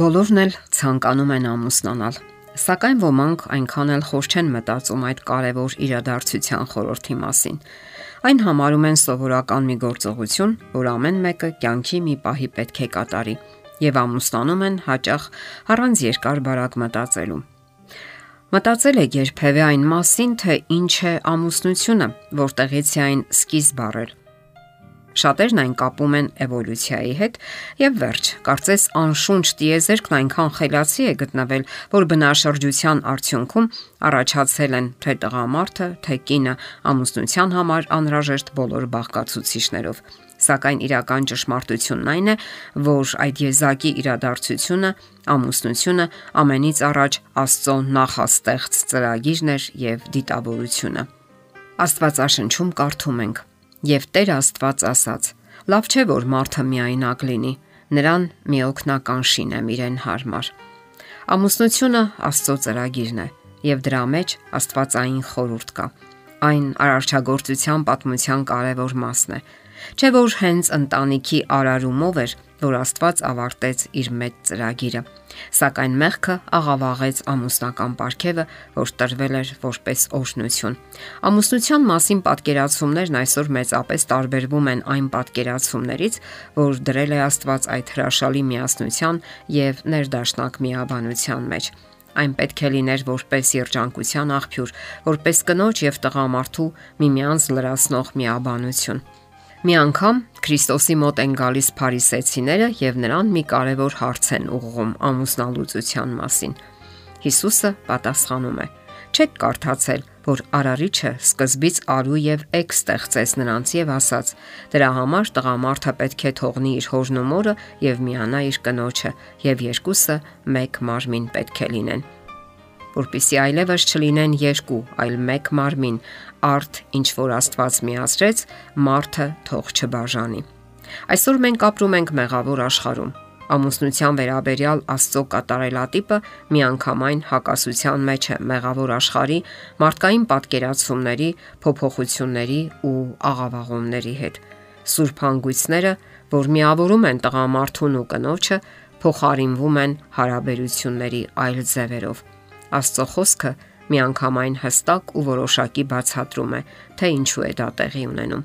Բոլորն էլ ցանկանում են ամուսնանալ, սակայն ոմանք այնքան էլ խոր չեն մտածում այդ կարևոր իրադարձության խորհրդի մասին։ Այն համարում են սովորական մի գործողություն, որ ամեն մեկը կյանքի մի պահի պետք է կատարի, եւ ամուսնանում են հաճախ առանց երկար բարակ մտածելու։ Մտածել եք երբևէ այն մասին, թե ինչ է ամուսնությունը, որտեղից է այն սկիզբ առել Շատերն այն կապում են էվոլյուցիայի հետ եւ վերջ, կարծես անշունչ տիեզերքն այնքան խելացի է գտնվել, որ բնաշրջության արդյունքում առաջացել են թե տղամարդը, թե կինը ամուսնության համար անհրաժեշտ բոլոր բաղկացուցիչներով։ Սակայն իրական ճշմարտությունն այն է, որ այդ եզակի իրադարձությունը, ամուսնությունը ամենից առաջ Աստծո նախաստեղծ ծրագիրն էր եւ դիտավորությունը։ Աստվածաշնչում կարդում ենք. Եվ Տեր Աստված ասաց. Լավ չէ որ մարդը միայնակ լինի, նրան մի օգնական շինեմ իրեն հարմար։ Ամուսնությունը Աստծո ծրագիրն է, եւ դրա մեջ Աստվածային խորուրդ կա։ Այն արարչագործության պատմության կարևոր մասն է։ Չէ որ հենց ընտանիքի արարումով էր, որ Աստված ավարտեց իր մեծ ծրագիրը։ Սակայն մեղքը աղավաղեց ամուսնական պարգևը, որ տրվել էր որպես օրհնություն։ Ամուսնության մասին պատկերացումներն այսօր մեծապես տարբերվում են այն պատկերացումներից, որ դրել է Աստված այդ հրաշալի միասնության եւ ներդաշնակ միաբանության մեջ այն պետք է լիներ որպես երջանկության աղբյուր, որպես կնոջ եւ տղամարդու միմյանց լրացնող միաբանություն։ Մի անգամ Քրիստոսի մոտ են գալիս փարիսեցիները եւ նրան մի կարևոր հարց են ուղղում ամուսնալուծության մասին։ Հիսուսը պատասխանում է. Չեք կարդացել, որ Արարիչը սկզբից արու եւ էկ ստեղծեց նրանց եւ ասաց. դրա համար տղամարդը պետք է թողնի իր հորն ու մորը եւ միանա իր կնոջը եւ երկուսը մեկ մարմին պետք է լինեն որpիսի այլևս չլինեն երկու, այլ մեկ մարմին, արդ ինչ որ Աստված միացրեց, մարդը թող չբաժանի։ Այսօր մենք ապրում ենք մեղավոր աշխարհում։ Ամուսնության վերաբերյալ Աստծո կատարելատիպը միանգամայն հակասության մեջ է մեղավոր աշխարհի մարդկային պատկերացումների, փոփոխությունների ու աղավաղումների հետ։ Սուրբ հանգույցները, որ միավորում են տղամարդուն ու կնոջը, փոխարինվում են հարաբերությունների այլ ձևերով Աստծո խոսքը միանգամայն հստակ ու որոշակի բացատրում է, թե ինչու է դա տեղի ունենում։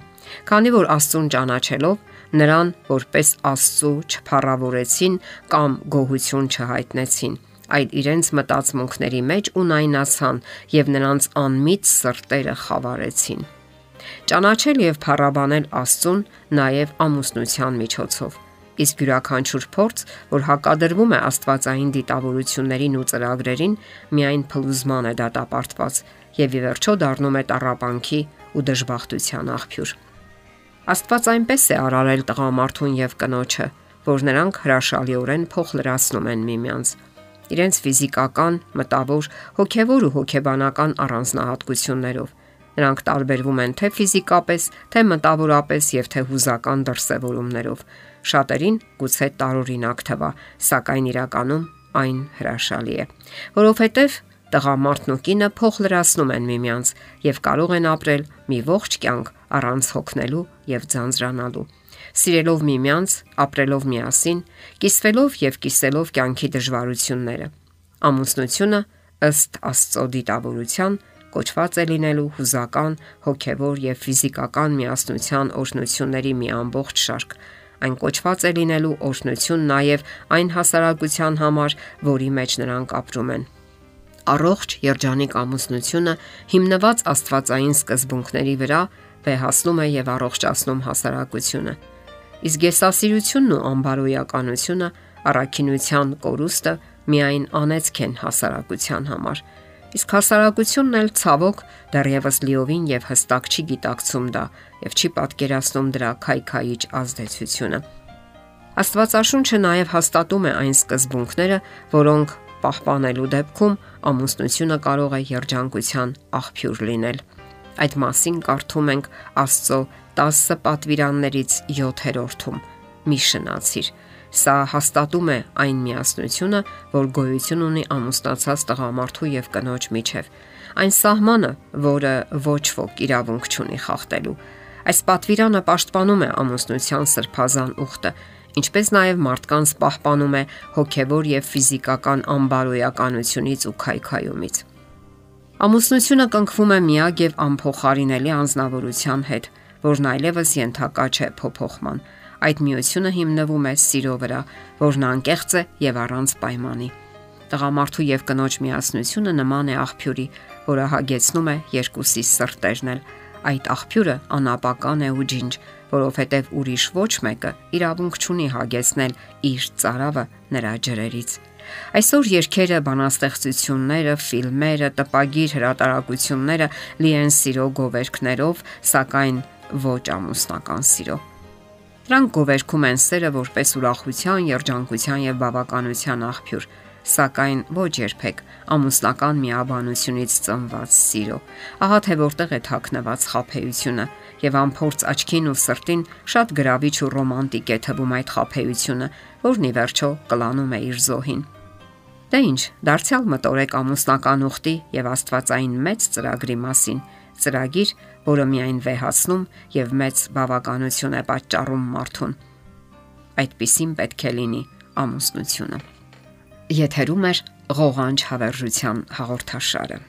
Քանի որ Աստծուն ճանաչելով նրան որպես Աստծո չփառավորեցին կամ գոհություն չհայտնեցին, այլ իրենց մտածմունքների մեջ ունայնացան եւ նրանց անմիջ սրտերը խավարեցին։ Ճանաչել եւ փառաբանել Աստծուն նաեւ ամուսնության միջոցով Իսկ յուրաքանչյուր փորձ, որ հակադրվում է Աստվածային դիտավորություններին ու ծրագրերին, միայն փլուզման է դատապարտված եւ ի վերջո դառնում է տարապանքի ու դժբախտության աղբյուր։ Աստված այնպես է արարել տղամարդուն եւ կնոջը, որ նրանք հրաշալիորեն փոխլրացնում են միմյանց իրենց ֆիզիկական, մտավոր, հոգեվոր ու հոգեբանական առանձնահատկություններով Նրանք տարբերվում են թե ֆիզիկապես, թե մտավորապես եւ թե հուզական դրսևորումներով։ Շատերին գուցե տարօրինակ թվա, սակայն իրականում այն հրաշալի է, որովհետեւ տղամարդն ու կինը փոխ լրացնում են միմյանց եւ կարող են ապրել մի ողջ կյանք առանց հոգնելու եւ ձանձրանալու սիրելով միմյանց, ապրելով միասին, կիսվելով եւ կիսելով կյանքի դժվարությունները։ Ամուսնությունը ըստ Աստծո դիտավորության կոչված է լինելու հուզական, հոգևոր եւ ֆիզիկական միասնության օրհնությունների մի ամբողջ շարք։ Այն կոչված է լինելու օրհնություն նաև այն հասարակության համար, որի մեջ նրանք ապրում են։ Առողջ երջանիկ ամուսնությունը հիմնված աստվածային սկզբունքների վրա վեհացնում է եւ առողջացնում հասարակությունը։ Իսկ եսասիրությունն ու անբարոյականությունը առաքինության կորուստը միայն անեծք են հասարակության համար Իսկ հասարակությունն էլ ցավոք դեռևս լիովին եւ հստակ չի գիտակցում դա եւ չի պատկերացնում դրա քայքայիչ ազդեցությունը։ Աստվածաշունչը նաև հաստատում է այն սկզբունքները, որոնք պահպանելու դեպքում ամուսնությունը կարող է երջանկության աղբյուր լինել։ Այդ մասին կարդում ենք Աստծո 10 պատվիրաններից 7-րդում՝ մի շնացիր Սա հաստատում է այն միասնությունը, որ գոյություն ունի ամուսնացած տղամարդու եւ կնոջ միջև։ Այն սահմանը, որը ոչ ոք իրավունք չունի խախտելու։ Այս պատվիրանը պաշտպանում է ամուսնության սրբազան ուխտը, ինչպես նաև մարդկանց պահպանում է հոգևոր եւ ֆիզիկական անբարոյականությունից ու քայքայումից։ Ամուսնությունը կնքվում է միակ եւ անփոխարինելի անznավորության հետ, որն այլևս ենթակա չէ փոփոխման։ Այդ միությունը հիմնվում է սիրո վրա, որն անկեղծ է եւ առանց պայմանի։ Տղամարդու եւ կնոջ միասնությունը նման է աղբյուրի, որը հագեցնում է երկուսի սրտերն էլ։ Այդ աղբյուրը անապական է ու ջինջ, որովհետև ուրիշ ոչ մեկը իրավունք չունի հագեցնել իր цаրավը նրա ջրերից։ Այսօր երկերը, բանաստեղծությունները, ֆիլմերը, տպագիր հրատարակությունները լի են սիրո գովերքներով, սակայն ոչ ամուսնական սիրո։ Դրանք գովերքում են սերը որպես ուրախության, երջանկության եւ բավականության աղբյուր, սակայն ոչ երբեք ամուսնական միաբանությունից ծնված սիրո։ Ահա թե որտեղ է թաքնված խափեությունը եւ ամփորձ աչքին ու սրտին շատ գրավիչ ու ռոմանտիկ է թվում այդ խափեությունը, որն ի վերջո կլանում է իր զոհին։ Դե ինչ, դարձյալ մտորեք ամուսնական ուխտի եւ Աստվածային մեծ ծրագրի մասին, ծրագիր, որը միայն վեհացնում եւ մեծ բավականություն է պատճառում մարդուն։ Այդպիսին պետք է լինի ամուսնությունը։ Եթերում է ղողանջ հավերժության հաղորդաշարը։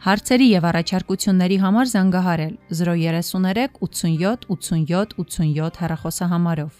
Հարցերի եւ առաջարկությունների համար զանգահարել 033 87 87 87 հեռախոսահամարով։